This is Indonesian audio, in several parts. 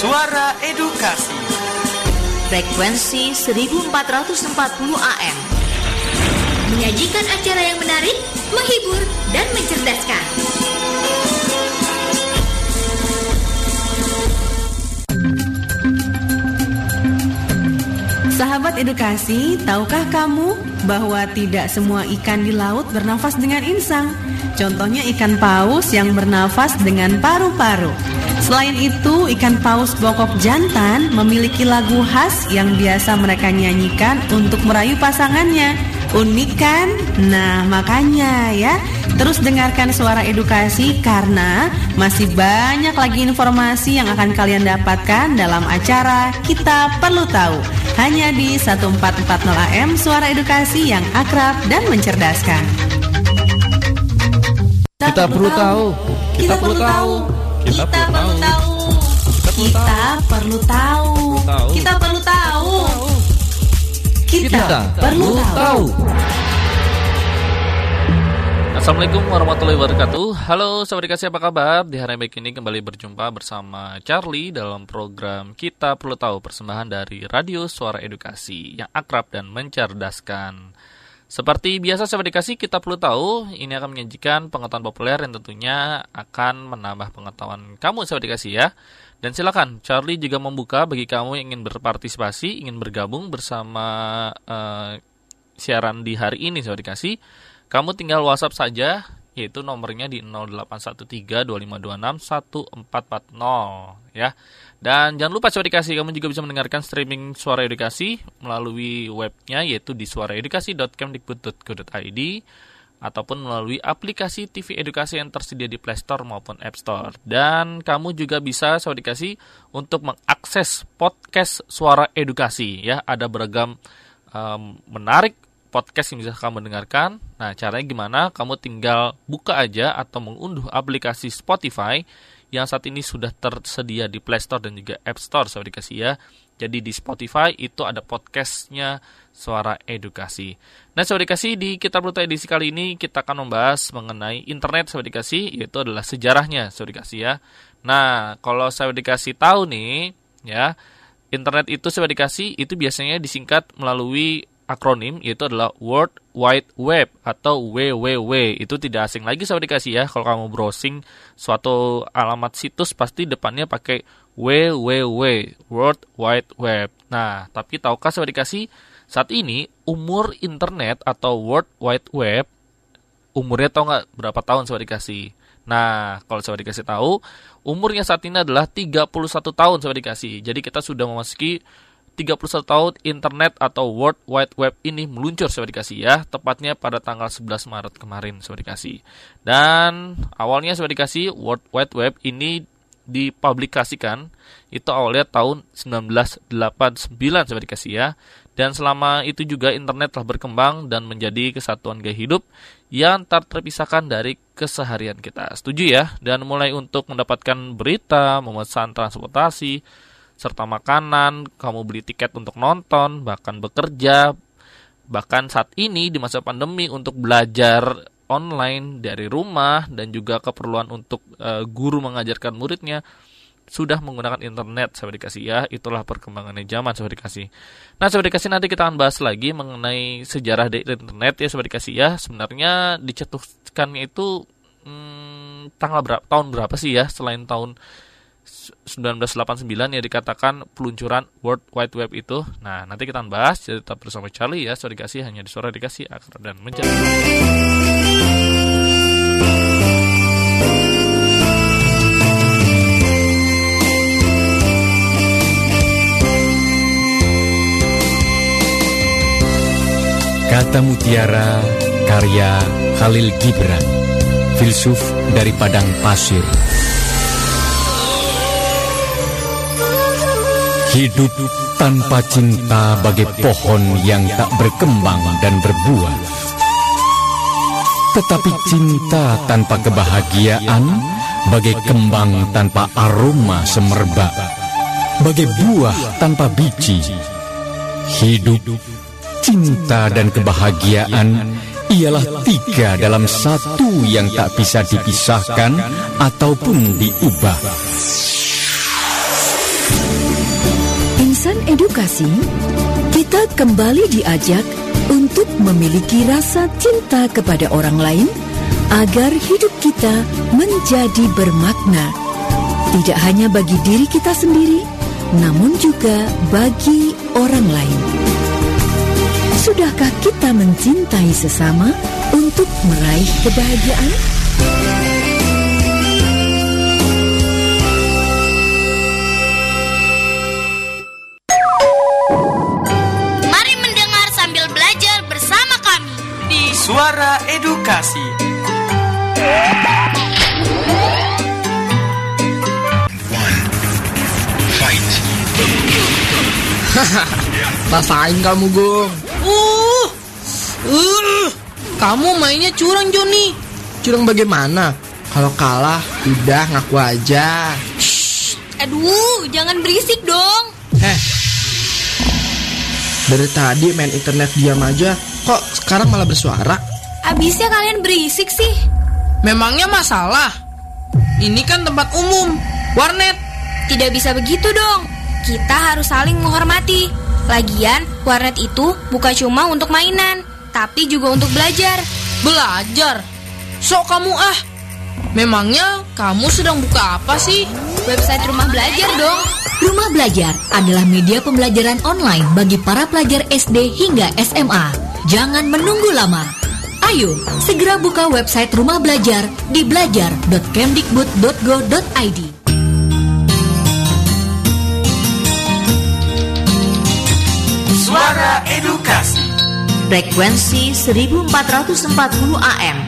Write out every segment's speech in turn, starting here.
Suara Edukasi Frekuensi 1440 AM Menyajikan acara yang menarik, menghibur, dan mencerdaskan Sahabat edukasi, tahukah kamu bahwa tidak semua ikan di laut bernafas dengan insang? Contohnya ikan paus yang bernafas dengan paru-paru. Selain itu, ikan paus bokok jantan memiliki lagu khas yang biasa mereka nyanyikan untuk merayu pasangannya. Unik kan? Nah, makanya ya, terus dengarkan suara edukasi karena masih banyak lagi informasi yang akan kalian dapatkan dalam acara Kita Perlu Tahu. Hanya di 1440 AM Suara Edukasi yang akrab dan mencerdaskan. Kita perlu tahu. Kita perlu tahu. Kita perlu tahu. Kita perlu tahu. Kita perlu tahu. Kita perlu tahu. Assalamualaikum warahmatullahi wabarakatuh Halo Sobat Dikasih apa kabar? Di hari baik ini kembali berjumpa bersama Charlie dalam program Kita Perlu Tahu Persembahan dari Radio Suara Edukasi Yang akrab dan mencerdaskan Seperti biasa Sobat Dikasih kita perlu tahu Ini akan menyajikan pengetahuan populer yang tentunya akan menambah pengetahuan kamu Sobat Dikasih ya. Dan silakan, Charlie juga membuka bagi kamu yang ingin berpartisipasi, ingin bergabung bersama uh, siaran di hari ini, Sobat Dikasih. Kamu tinggal WhatsApp saja, yaitu nomornya di 0813-2526-1440 ya. Dan jangan lupa suara edukasi, kamu juga bisa mendengarkan streaming suara edukasi melalui webnya yaitu di suaraedukasi.kemdikbud.go.id ataupun melalui aplikasi TV edukasi yang tersedia di Play Store maupun App Store. Dan kamu juga bisa suara edukasi untuk mengakses podcast suara edukasi ya. Ada beragam menarik podcast yang bisa kamu dengarkan. Nah, caranya gimana? Kamu tinggal buka aja atau mengunduh aplikasi Spotify yang saat ini sudah tersedia di Play Store dan juga App Store, saya dikasih ya. Jadi di Spotify itu ada podcastnya Suara Edukasi. Nah, saya dikasih di Kita Perlu edisi kali ini kita akan membahas mengenai internet, saya dikasih, yaitu adalah sejarahnya, saya dikasih ya. Nah, kalau saya dikasih tahu nih, ya, internet itu saya dikasih itu biasanya disingkat melalui akronim yaitu adalah World Wide Web atau WWW. Itu tidak asing lagi sahabat dikasih ya. Kalau kamu browsing suatu alamat situs pasti depannya pakai WWW, World Wide Web. Nah, tapi tahukah sahabat dikasih saat ini umur internet atau World Wide Web umurnya tahu nggak berapa tahun sahabat dikasih? Nah, kalau sahabat dikasih tahu, umurnya saat ini adalah 31 tahun sahabat dikasih. Jadi kita sudah memasuki 31 tahun internet atau World Wide Web ini meluncur sobat dikasih ya, tepatnya pada tanggal 11 Maret kemarin sobat dikasih. Dan awalnya sobat dikasih World Wide Web ini dipublikasikan itu awalnya tahun 1989 sobat dikasih ya. Dan selama itu juga internet telah berkembang dan menjadi kesatuan gaya hidup yang tak terpisahkan dari keseharian kita. Setuju ya? Dan mulai untuk mendapatkan berita, memesan transportasi, serta makanan, kamu beli tiket untuk nonton, bahkan bekerja, bahkan saat ini di masa pandemi untuk belajar online dari rumah dan juga keperluan untuk e, guru mengajarkan muridnya sudah menggunakan internet sahabat dikasih ya. Itulah perkembangannya zaman sahabat dikasih. Nah sahabat dikasih nanti kita akan bahas lagi mengenai sejarah dari internet ya sahabat dikasih ya. Sebenarnya dicetuskannya itu hmm, tanggal berapa tahun berapa sih ya selain tahun 1989 yang dikatakan peluncuran World Wide Web itu. Nah, nanti kita bahas. Jadi tetap bersama Charlie ya. Suara dikasih hanya di suara dikasih akrab dan mencari. Kata Mutiara karya Khalil Gibran Filsuf dari Padang Pasir Hidup tanpa cinta bagai pohon yang tak berkembang dan berbuah. Tetapi cinta tanpa kebahagiaan bagai kembang tanpa aroma semerbak. Bagai buah tanpa biji. Hidup, cinta dan kebahagiaan ialah tiga dalam satu yang tak bisa dipisahkan ataupun diubah. Edukasi, kita kembali diajak untuk memiliki rasa cinta kepada orang lain agar hidup kita menjadi bermakna. Tidak hanya bagi diri kita sendiri, namun juga bagi orang lain. Sudahkah kita mencintai sesama untuk meraih kebahagiaan? Edukasi. Rasain kamu, Gong. Uh, uh, kamu mainnya curang Joni. Curang bagaimana? Kalau kalah, udah ngaku aja. Aduh, jangan berisik dong. Eh, dari tadi main internet diam aja. Kok sekarang malah bersuara? Abisnya kalian berisik sih. Memangnya masalah? Ini kan tempat umum, warnet. Tidak bisa begitu dong. Kita harus saling menghormati. Lagian, warnet itu bukan cuma untuk mainan, tapi juga untuk belajar. Belajar? Sok kamu ah. Memangnya kamu sedang buka apa sih? Website rumah belajar dong. Rumah Belajar adalah media pembelajaran online bagi para pelajar SD hingga SMA. Jangan menunggu lama. Ayo, segera buka website Rumah Belajar di belajar.kemdikbud.go.id. Suara Edukasi. Frekuensi 1440 AM.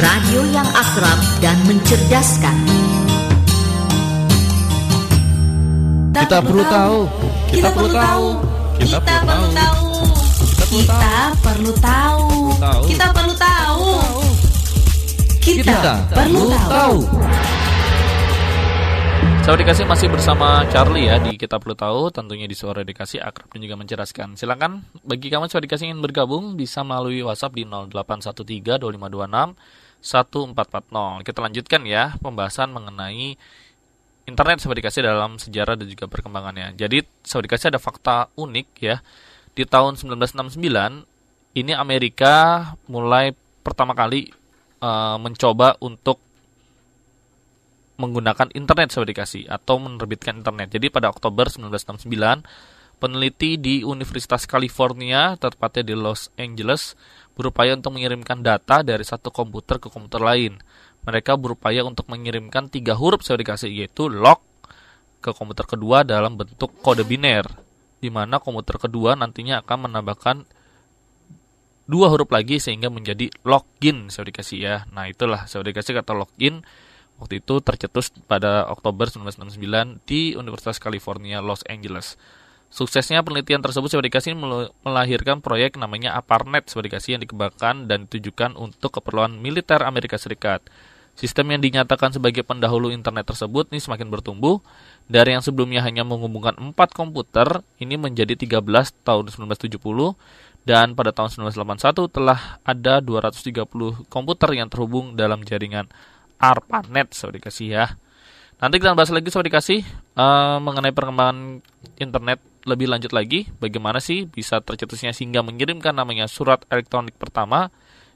Radio yang akrab dan mencerdaskan. Kita perlu tahu. Kita perlu tahu. Kita perlu tahu. Kita perlu tahu. Kita perlu tahu. Kita perlu tahu. Sahabat dikasih masih bersama Charlie ya di Kita Perlu Tahu, tentunya di Suara Dikasih akrab dan juga mencerdaskan. Silakan bagi kamu sahabat dikasih ingin bergabung bisa melalui WhatsApp di 0813 2526 1440. Kita lanjutkan ya pembahasan mengenai internet sahabat dikasih dalam sejarah dan juga perkembangannya. Jadi sahabat dikasih ada fakta unik ya. Di tahun 1969 ini Amerika mulai pertama kali uh, mencoba untuk menggunakan internet dikasih atau menerbitkan internet. Jadi pada Oktober 1969 peneliti di Universitas California tepatnya di Los Angeles berupaya untuk mengirimkan data dari satu komputer ke komputer lain. Mereka berupaya untuk mengirimkan tiga huruf dikasih yaitu log ke komputer kedua dalam bentuk kode biner di mana komputer kedua nantinya akan menambahkan dua huruf lagi sehingga menjadi login sahabat dikasih ya. Nah itulah sahabat dikasih kata login waktu itu tercetus pada Oktober 1969 di Universitas California Los Angeles. Suksesnya penelitian tersebut sahabat dikasih melahirkan proyek namanya ARPANET sahabat dikasih yang dikembangkan dan ditujukan untuk keperluan militer Amerika Serikat. Sistem yang dinyatakan sebagai pendahulu internet tersebut ini semakin bertumbuh dari yang sebelumnya hanya menghubungkan 4 komputer ini menjadi 13 tahun 1970 dan pada tahun 1981 telah ada 230 komputer yang terhubung dalam jaringan ARPANET sahabat dikasih ya. Nanti kita bahas lagi sahabat dikasih uh, mengenai perkembangan internet lebih lanjut lagi bagaimana sih bisa tercetusnya sehingga mengirimkan namanya surat elektronik pertama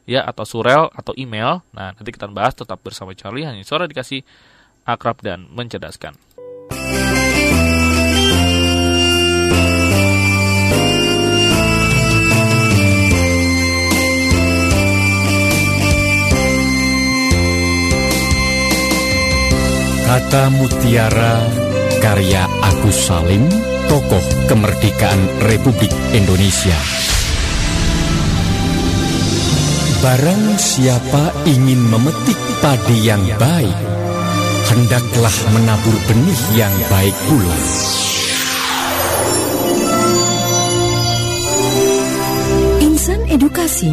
ya atau surel atau email. Nah, nanti kita bahas tetap bersama Charlie hanya suara dikasih akrab dan mencerdaskan. Kata Mutiara karya Agus Salim, tokoh kemerdekaan Republik Indonesia. Barang siapa ingin memetik padi yang baik, hendaklah menabur benih yang baik pula. Insan edukasi,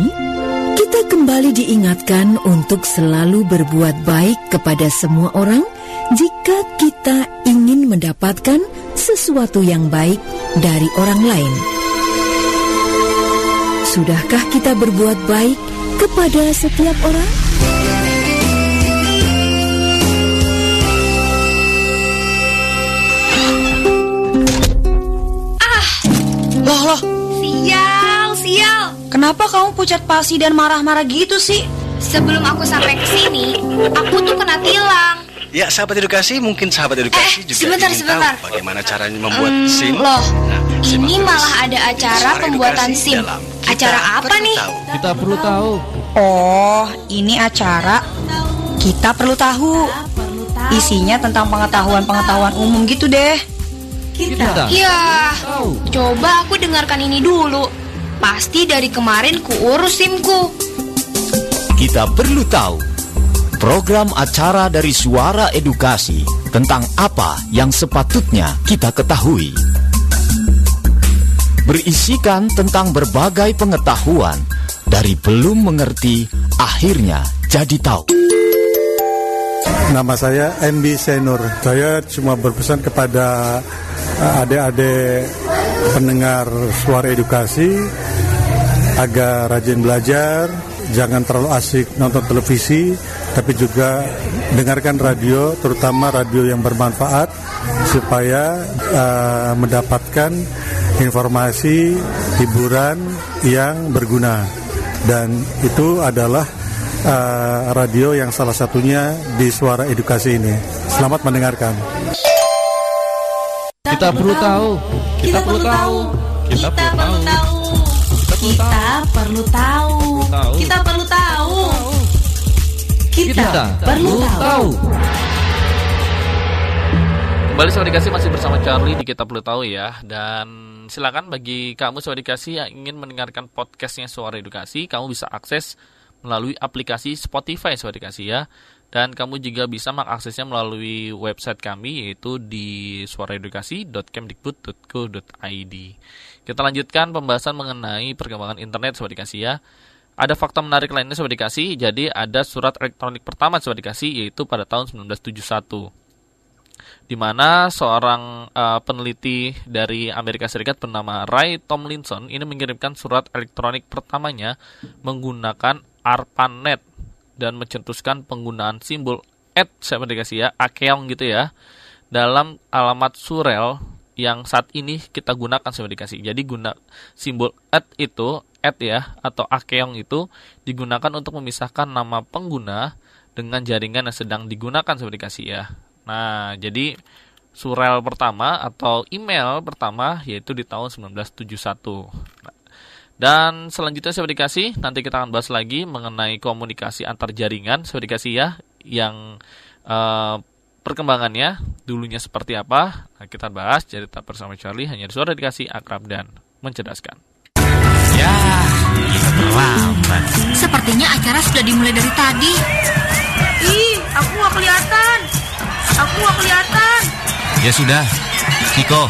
kita kembali diingatkan untuk selalu berbuat baik kepada semua orang jika kita ingin mendapatkan sesuatu yang baik dari orang lain. Sudahkah kita berbuat baik kepada setiap orang? Loh. Sial, sial. Kenapa kamu pucat pasi dan marah-marah gitu sih? Sebelum aku sampai ke sini, aku tuh kena tilang. Ya, sahabat edukasi, mungkin sahabat edukasi Eh, juga sebentar, ingin sebentar. tahu bagaimana caranya membuat Hmm, SIM. loh, Nah, ini malah ada acara pembuatan SIM. Acara apa nih? Kita perlu tahu. Oh, ini acara kita perlu tahu. Isinya tentang pengetahuan-pengetahuan umum gitu deh. Kita. Ya, coba aku dengarkan ini dulu. Pasti dari kemarin ku urus SIMku. Kita perlu tahu program acara dari Suara Edukasi tentang apa yang sepatutnya kita ketahui. Berisikan tentang berbagai pengetahuan dari belum mengerti akhirnya jadi tahu. Nama saya NB Senur. Saya cuma berpesan kepada eh, adik-adik pendengar suara edukasi agar rajin belajar, jangan terlalu asik nonton televisi, tapi juga dengarkan radio, terutama radio yang bermanfaat supaya eh, mendapatkan informasi hiburan yang berguna. Dan itu adalah eh, radio yang salah satunya di suara edukasi ini. Selamat mendengarkan. Kita perlu tahu. Kita perlu tahu. Kita perlu tahu. Kita perlu tahu. Tahu. Kita perlu tahu. Kita perlu tahu. Kembali Sobat Dikasih masih bersama Charlie di Kita Perlu Tahu ya Dan silakan bagi kamu Sobat Dikasih yang ingin mendengarkan podcastnya Suara Edukasi Kamu bisa akses melalui aplikasi Spotify Sobat Dikasih ya. Dan kamu juga bisa mengaksesnya melalui website kami yaitu di suaraedukasi.kemdikbud.go.id Kita lanjutkan pembahasan mengenai perkembangan internet Sobat Dikasih ya. Ada fakta menarik lainnya Sobat Dikasih, jadi ada surat elektronik pertama Sobat Dikasih yaitu pada tahun 1971 di mana seorang uh, peneliti dari Amerika Serikat bernama Ray Tomlinson ini mengirimkan surat elektronik pertamanya menggunakan ARPANET dan mencetuskan penggunaan simbol at saya dikasih ya akeong gitu ya dalam alamat surel yang saat ini kita gunakan saya dikasih. Jadi guna simbol at itu at ya atau akeong itu digunakan untuk memisahkan nama pengguna dengan jaringan yang sedang digunakan saya dikasih ya. Nah, jadi surel pertama atau email pertama yaitu di tahun 1971. Dan selanjutnya saya dikasih nanti kita akan bahas lagi mengenai komunikasi antar jaringan saya dikasih ya yang eh, perkembangannya dulunya seperti apa. Nah, kita bahas jadi tetap bersama Charlie hanya di suara dikasih akrab dan mencerdaskan. Ya, kita terlambat. Sepertinya acara sudah dimulai dari tadi. Ih, aku nggak kelihatan. Aku nggak kelihatan. Ya sudah, Niko,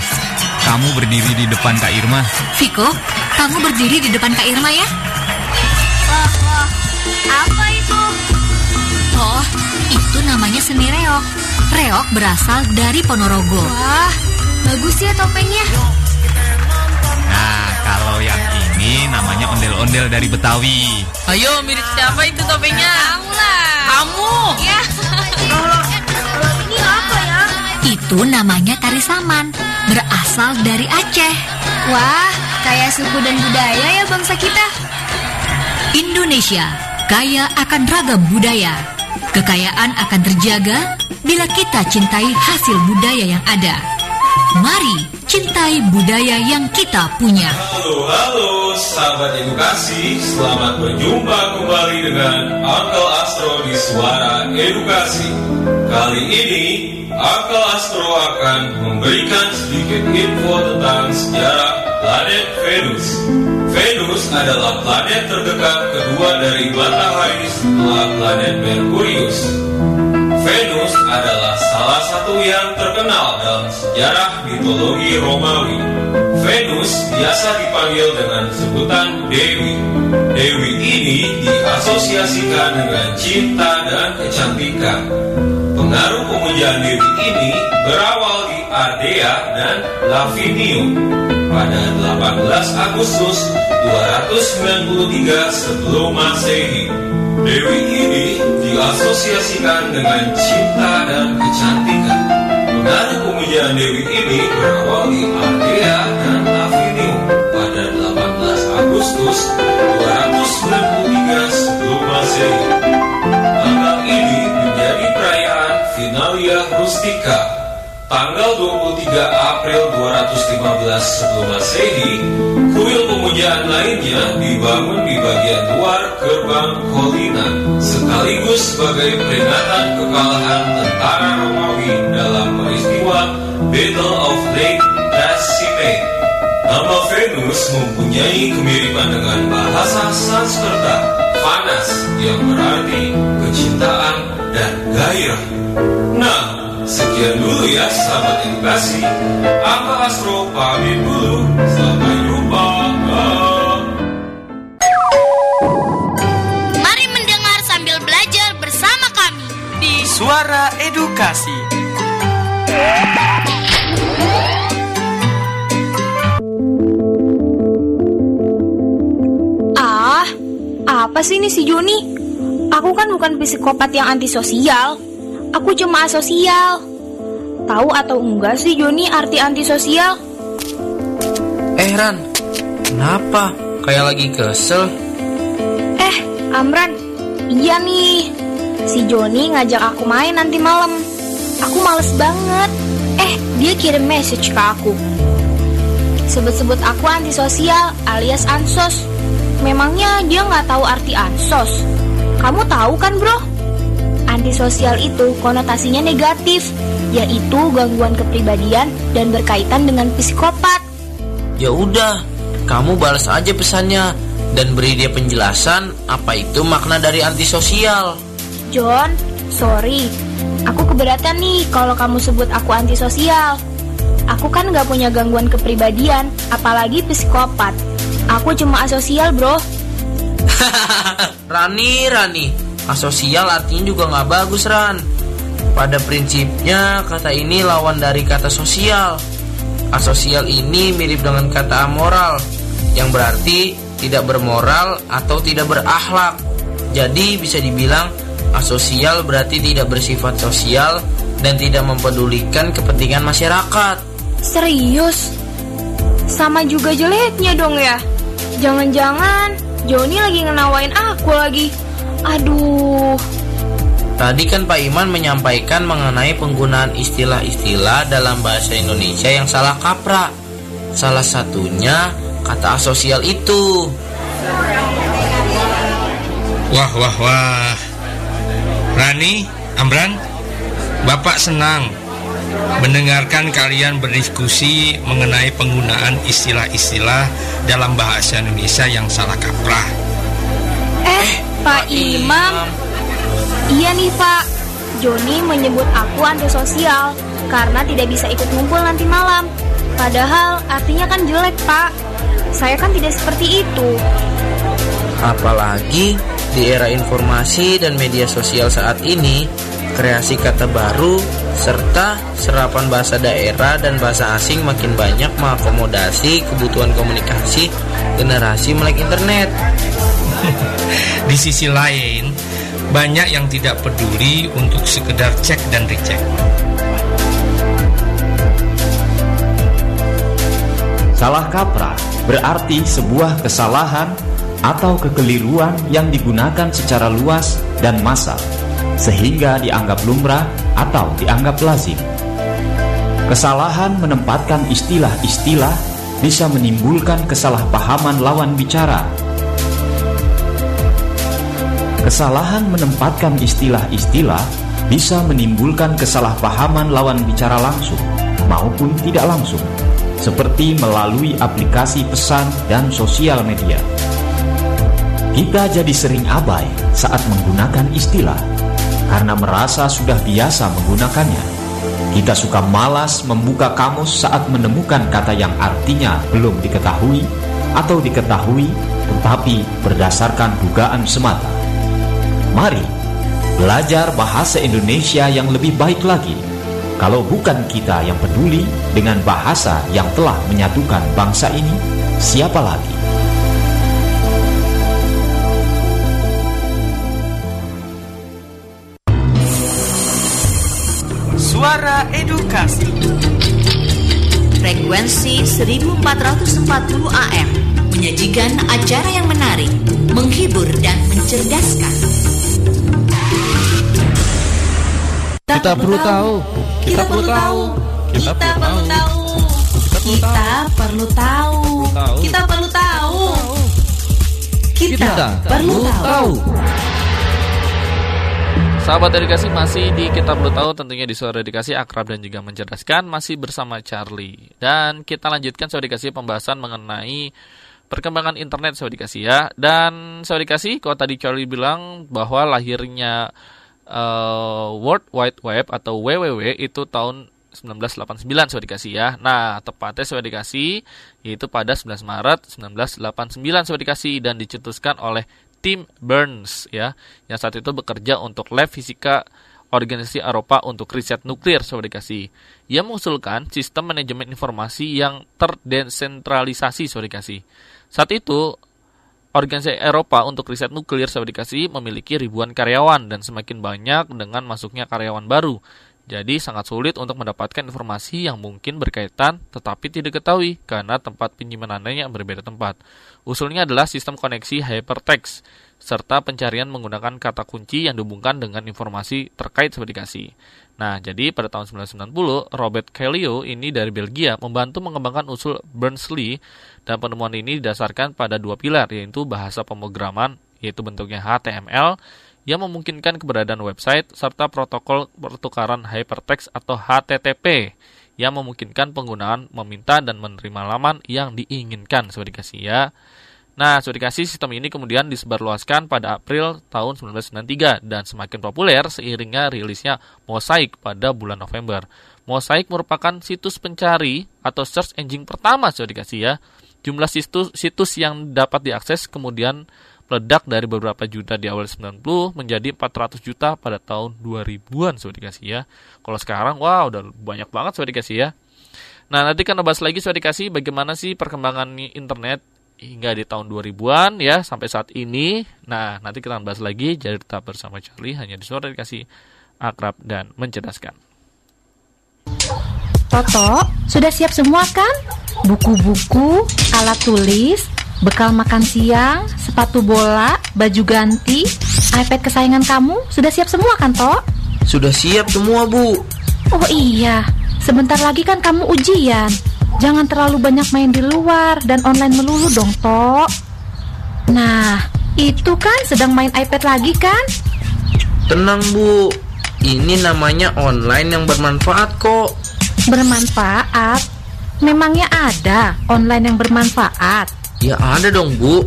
kamu berdiri di depan Kak Irma. Viko, kamu berdiri di depan Kak Irma ya? Wah, wah. Apa itu? Oh, itu namanya seni reok. Reok berasal dari Ponorogo. Wah, bagus ya topengnya. Nah, kalau yang ini namanya ondel-ondel dari Betawi. Ayo, mirip siapa itu topengnya? Kamu lah. Kamu. Ya. Kalau ini apa ya? Itu namanya tari saman, berasal dari Aceh. Wah, kayak suku dan budaya ya bangsa kita. Indonesia kaya akan ragam budaya. Kekayaan akan terjaga bila kita cintai hasil budaya yang ada. Mari cintai budaya yang kita punya. Halo, halo, sahabat edukasi. Selamat berjumpa kembali dengan Uncle Astro di Suara Edukasi. Kali ini, Uncle Astro akan memberikan sedikit info tentang sejarah planet Venus. Venus adalah planet terdekat kedua dari matahari setelah planet Merkurius. Venus adalah salah satu yang terkenal dalam sejarah mitologi Romawi. Venus biasa dipanggil dengan sebutan Dewi. Dewi ini diasosiasikan dengan cinta dan kecantikan. Pengaruh pemujaan Dewi ini berawal di Ardea dan Lavinium pada 18 Agustus 293 sebelum Masehi. Dewi ini diasosiasikan dengan cinta dan kecantikan. Pengaruh pemujaan Dewi ini berawal di Ardea dan Lavinium pada Agustus 293 sebelum Masehi. Perayaan Finalia Rustica. Tanggal 23 April 215 sebelum Masehi, kuil pemujaan lainnya dibangun di bagian luar gerbang Colina, sekaligus sebagai peringatan kekalahan tentara Romawi dalam peristiwa Battle of Lake Trasimene. Nama Venus mempunyai kemiripan dengan bahasa Sanskerta, panas yang berarti kecintaan dan gairah. Nah, sekian dulu ya sahabat edukasi. Aku Astro pamit dulu. Sampai jumpa. Mari mendengar sambil belajar bersama kami di Suara Edukasi. Ah, apa sih ini si Joni? Aku kan bukan psikopat yang antisosial. Aku cuma asosial. Tahu atau enggak sih Joni arti antisosial? Eh Ran, kenapa? Kayak lagi kesel. Eh, Amran, iya nih. Si Joni ngajak aku main nanti malam. Aku males banget. Eh, dia kirim message ke aku. Sebut-sebut aku antisosial alias ansos. Memangnya dia nggak tahu arti ansos? Kamu tahu kan bro? Antisosial itu konotasinya negatif, yaitu gangguan kepribadian dan berkaitan dengan psikopat. Ya udah, kamu balas aja pesannya dan beri dia penjelasan apa itu makna dari antisosial. John, sorry. Aku keberatan nih kalau kamu sebut aku antisosial. Aku kan gak punya gangguan kepribadian, apalagi psikopat. Aku cuma asosial, bro. Rani, Rani, asosial artinya juga nggak bagus Ran. Pada prinsipnya kata ini lawan dari kata sosial. Asosial ini mirip dengan kata amoral, yang berarti tidak bermoral atau tidak berakhlak. Jadi bisa dibilang asosial berarti tidak bersifat sosial dan tidak mempedulikan kepentingan masyarakat. Serius? Sama juga jeleknya dong ya? Jangan-jangan Joni lagi ngenawain aku lagi. Aduh. Tadi kan Pak Iman menyampaikan mengenai penggunaan istilah-istilah dalam bahasa Indonesia yang salah kaprah. Salah satunya kata asosial itu. Wah, wah, wah. Rani, Amran, Bapak senang mendengarkan kalian berdiskusi mengenai penggunaan istilah-istilah dalam bahasa Indonesia yang salah kaprah. Eh, Pak Imam. Iya nih, Pak. Joni menyebut aku antisosial karena tidak bisa ikut ngumpul nanti malam. Padahal artinya kan jelek, Pak. Saya kan tidak seperti itu. Apalagi di era informasi dan media sosial saat ini, kreasi kata baru serta serapan bahasa daerah dan bahasa asing makin banyak mengakomodasi kebutuhan komunikasi generasi melek internet. Di sisi lain, banyak yang tidak peduli untuk sekedar cek dan recheck. Salah kaprah berarti sebuah kesalahan atau kekeliruan yang digunakan secara luas dan massal sehingga dianggap lumrah atau dianggap lazim. Kesalahan menempatkan istilah-istilah bisa menimbulkan kesalahpahaman lawan bicara. Kesalahan menempatkan istilah-istilah bisa menimbulkan kesalahpahaman lawan bicara langsung maupun tidak langsung, seperti melalui aplikasi pesan dan sosial media. Kita jadi sering abai saat menggunakan istilah karena merasa sudah biasa menggunakannya. Kita suka malas membuka kamus saat menemukan kata yang artinya belum diketahui atau diketahui tetapi berdasarkan dugaan semata. Mari belajar bahasa Indonesia yang lebih baik lagi. Kalau bukan kita yang peduli dengan bahasa yang telah menyatukan bangsa ini, siapa lagi? Suara Edukasi Frekuensi 1440 AM menyajikan acara yang menarik, menghibur dan mencerdaskan. Kita perlu tahu. Kita perlu tahu. Kita perlu tahu. Kita perlu tahu. Kita perlu tahu. Kita perlu tahu. Sahabat edukasi masih di Kita Perlu Tahu tentunya di Suara Edukasi akrab dan juga mencerdaskan masih bersama Charlie. Dan kita lanjutkan Suara Edukasi pembahasan mengenai perkembangan internet Suara Edukasi ya. Dan Suara Edukasi kalau tadi Charlie bilang bahwa lahirnya uh, World Wide Web atau WWW itu tahun 1989 Suara Edukasi ya. Nah, tepatnya Suara Edukasi yaitu pada 19 Maret 1989 Suara Edukasi dan dicetuskan oleh Tim Burns ya yang saat itu bekerja untuk lab fisika organisasi Eropa untuk riset nuklir Sobat dikasih. Ia mengusulkan sistem manajemen informasi yang terdesentralisasi Sobat dikasih. Saat itu organisasi Eropa untuk riset nuklir Sobat dikasih memiliki ribuan karyawan dan semakin banyak dengan masuknya karyawan baru. Jadi sangat sulit untuk mendapatkan informasi yang mungkin berkaitan tetapi tidak diketahui karena tempat penyimpanannya yang berbeda tempat. Usulnya adalah sistem koneksi hypertext serta pencarian menggunakan kata kunci yang dihubungkan dengan informasi terkait aplikasi. Nah, jadi pada tahun 1990, Robert Callio ini dari Belgia membantu mengembangkan usul Berners-Lee dan penemuan ini didasarkan pada dua pilar yaitu bahasa pemrograman yaitu bentuknya HTML yang memungkinkan keberadaan website serta protokol pertukaran hypertext atau HTTP yang memungkinkan penggunaan meminta dan menerima laman yang diinginkan seperti dikasih ya. Nah, seperti dikasih sistem ini kemudian disebarluaskan pada April tahun 1993 dan semakin populer seiringnya rilisnya Mosaic pada bulan November. Mosaic merupakan situs pencari atau search engine pertama seperti dikasih ya. Jumlah situs situs yang dapat diakses kemudian meledak dari beberapa juta di awal 90 menjadi 400 juta pada tahun 2000-an sobat dikasih ya. Kalau sekarang wah udah banyak banget sobat dikasih ya. Nah, nanti kan bahas lagi sobat dikasih bagaimana sih perkembangan internet hingga di tahun 2000-an ya sampai saat ini. Nah, nanti kita bahas lagi jadi tetap bersama Charlie hanya di suara dikasih akrab dan mencerdaskan. Toto, sudah siap semua kan? Buku-buku, alat tulis, bekal makan siang, sepatu bola, baju ganti, iPad kesayangan kamu sudah siap semua kan, Tok? Sudah siap semua, Bu. Oh iya, sebentar lagi kan kamu ujian. Jangan terlalu banyak main di luar dan online melulu dong, Tok. Nah, itu kan sedang main iPad lagi kan? Tenang, Bu. Ini namanya online yang bermanfaat kok. Bermanfaat? Memangnya ada online yang bermanfaat? Ya ada dong bu.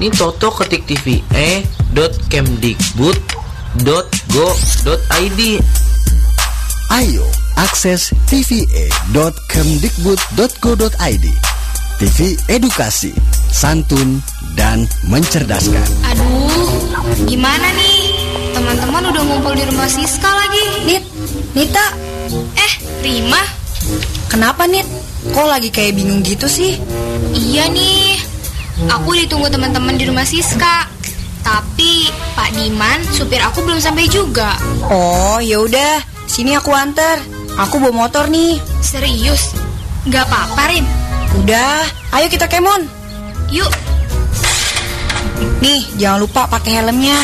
Ini Toto ketik tve.kemdikbud.go.id Ayo akses tve.kemdikbud.go.id TV Edukasi, Santun, dan Mencerdaskan. Aduh, gimana nih? Teman-teman udah ngumpul di rumah Siska lagi Nit, Nita. Eh, Rima. Kenapa Nit? Kok lagi kayak bingung gitu sih? Iya nih, Aku ditunggu teman-teman di rumah Siska. Tapi Pak Diman, supir aku belum sampai juga. Oh, ya udah. Sini aku antar. Aku bawa motor nih. Serius? Gak apa-apa, Rim. Udah, ayo kita kemon. Yuk. Nih, jangan lupa pakai helmnya.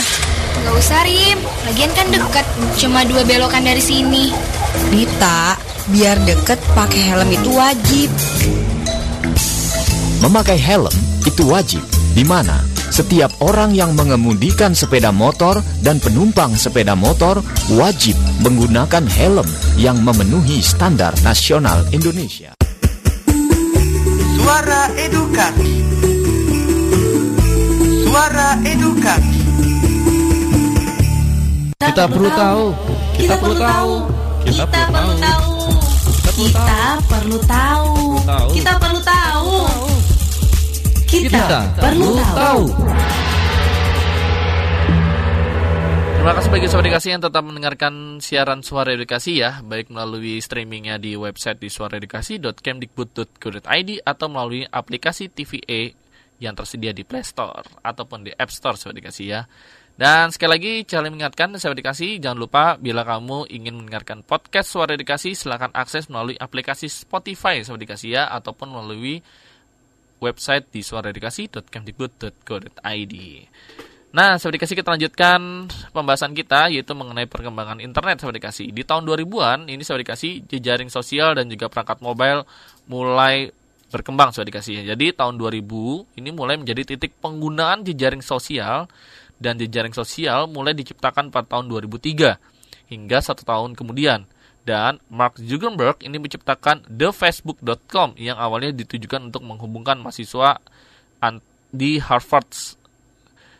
Gak usah, Rim. Lagian kan deket, cuma dua belokan dari sini. Dita, biar deket pakai helm itu wajib. Memakai helm itu wajib, di mana setiap orang yang mengemudikan sepeda motor dan penumpang sepeda motor wajib menggunakan helm yang memenuhi standar nasional Indonesia. Suara edukasi. Suara edukasi. Kita perlu tahu. Kita perlu tahu. Kita perlu tahu. Kita perlu tahu. Kita perlu tahu. Kita, perlu tahu. Terima kasih bagi sobat edukasi yang tetap mendengarkan siaran suara edukasi ya, baik melalui streamingnya di website di suaraedukasi.kemdikbud.go.id atau melalui aplikasi TVA yang tersedia di Play Store ataupun di App Store sobat edukasi ya. Dan sekali lagi, Charlie mengingatkan, sobat edukasi, jangan lupa bila kamu ingin mendengarkan podcast suara edukasi, silakan akses melalui aplikasi Spotify sobat edukasi ya, ataupun melalui website di suaraedukasi.kemdikbud.go.id. Nah, Sobat Dikasih kita lanjutkan pembahasan kita yaitu mengenai perkembangan internet Sobat Dikasih. Di tahun 2000-an ini Sobat Dikasih jejaring sosial dan juga perangkat mobile mulai berkembang Sobat Dikasih. Jadi tahun 2000 ini mulai menjadi titik penggunaan jejaring sosial dan jejaring sosial mulai diciptakan pada tahun 2003 hingga satu tahun kemudian. Dan Mark Zuckerberg ini menciptakan thefacebook.com yang awalnya ditujukan untuk menghubungkan mahasiswa di Harvard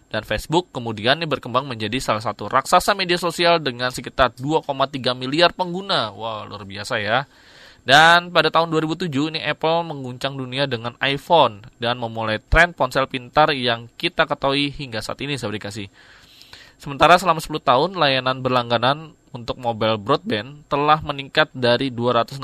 dan Facebook kemudian ini berkembang menjadi salah satu raksasa media sosial dengan sekitar 2,3 miliar pengguna. Wow, luar biasa ya. Dan pada tahun 2007 ini Apple mengguncang dunia dengan iPhone dan memulai tren ponsel pintar yang kita ketahui hingga saat ini saya dikasih. Sementara selama 10 tahun layanan berlangganan untuk mobile broadband telah meningkat dari 268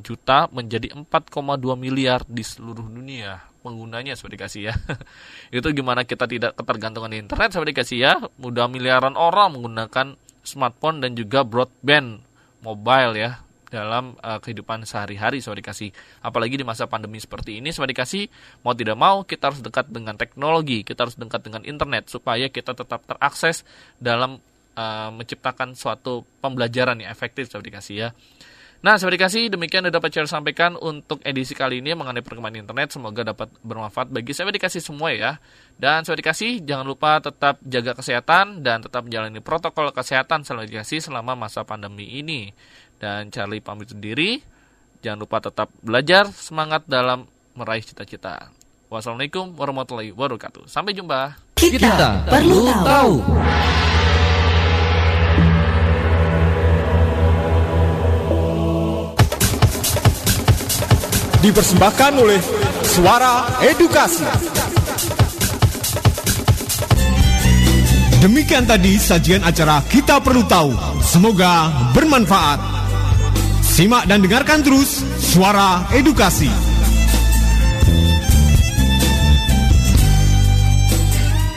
juta menjadi 4,2 miliar di seluruh dunia penggunanya seperti dikasih ya. Itu gimana kita tidak ketergantungan di internet seperti dikasih ya. Mudah miliaran orang menggunakan smartphone dan juga broadband mobile ya dalam uh, kehidupan sehari-hari sobat dikasih. Apalagi di masa pandemi seperti ini sobat dikasih mau tidak mau kita harus dekat dengan teknologi, kita harus dekat dengan internet supaya kita tetap terakses dalam uh, menciptakan suatu pembelajaran yang efektif sobat dikasih ya. Nah, seperti kasih demikian dapat saya sampaikan untuk edisi kali ini mengenai perkembangan internet. Semoga dapat bermanfaat bagi saya dikasih semua ya. Dan saya dikasih jangan lupa tetap jaga kesehatan dan tetap menjalani protokol kesehatan selama dikasih selama masa pandemi ini. Dan Charlie pamit sendiri. Jangan lupa tetap belajar, semangat dalam meraih cita-cita. Wassalamualaikum warahmatullahi wabarakatuh. Sampai jumpa. Kita, Kita perlu tahu. Dipersembahkan oleh Suara Edukasi. Demikian tadi sajian acara Kita Perlu Tahu. Semoga bermanfaat. Simak dan dengarkan terus Suara Edukasi.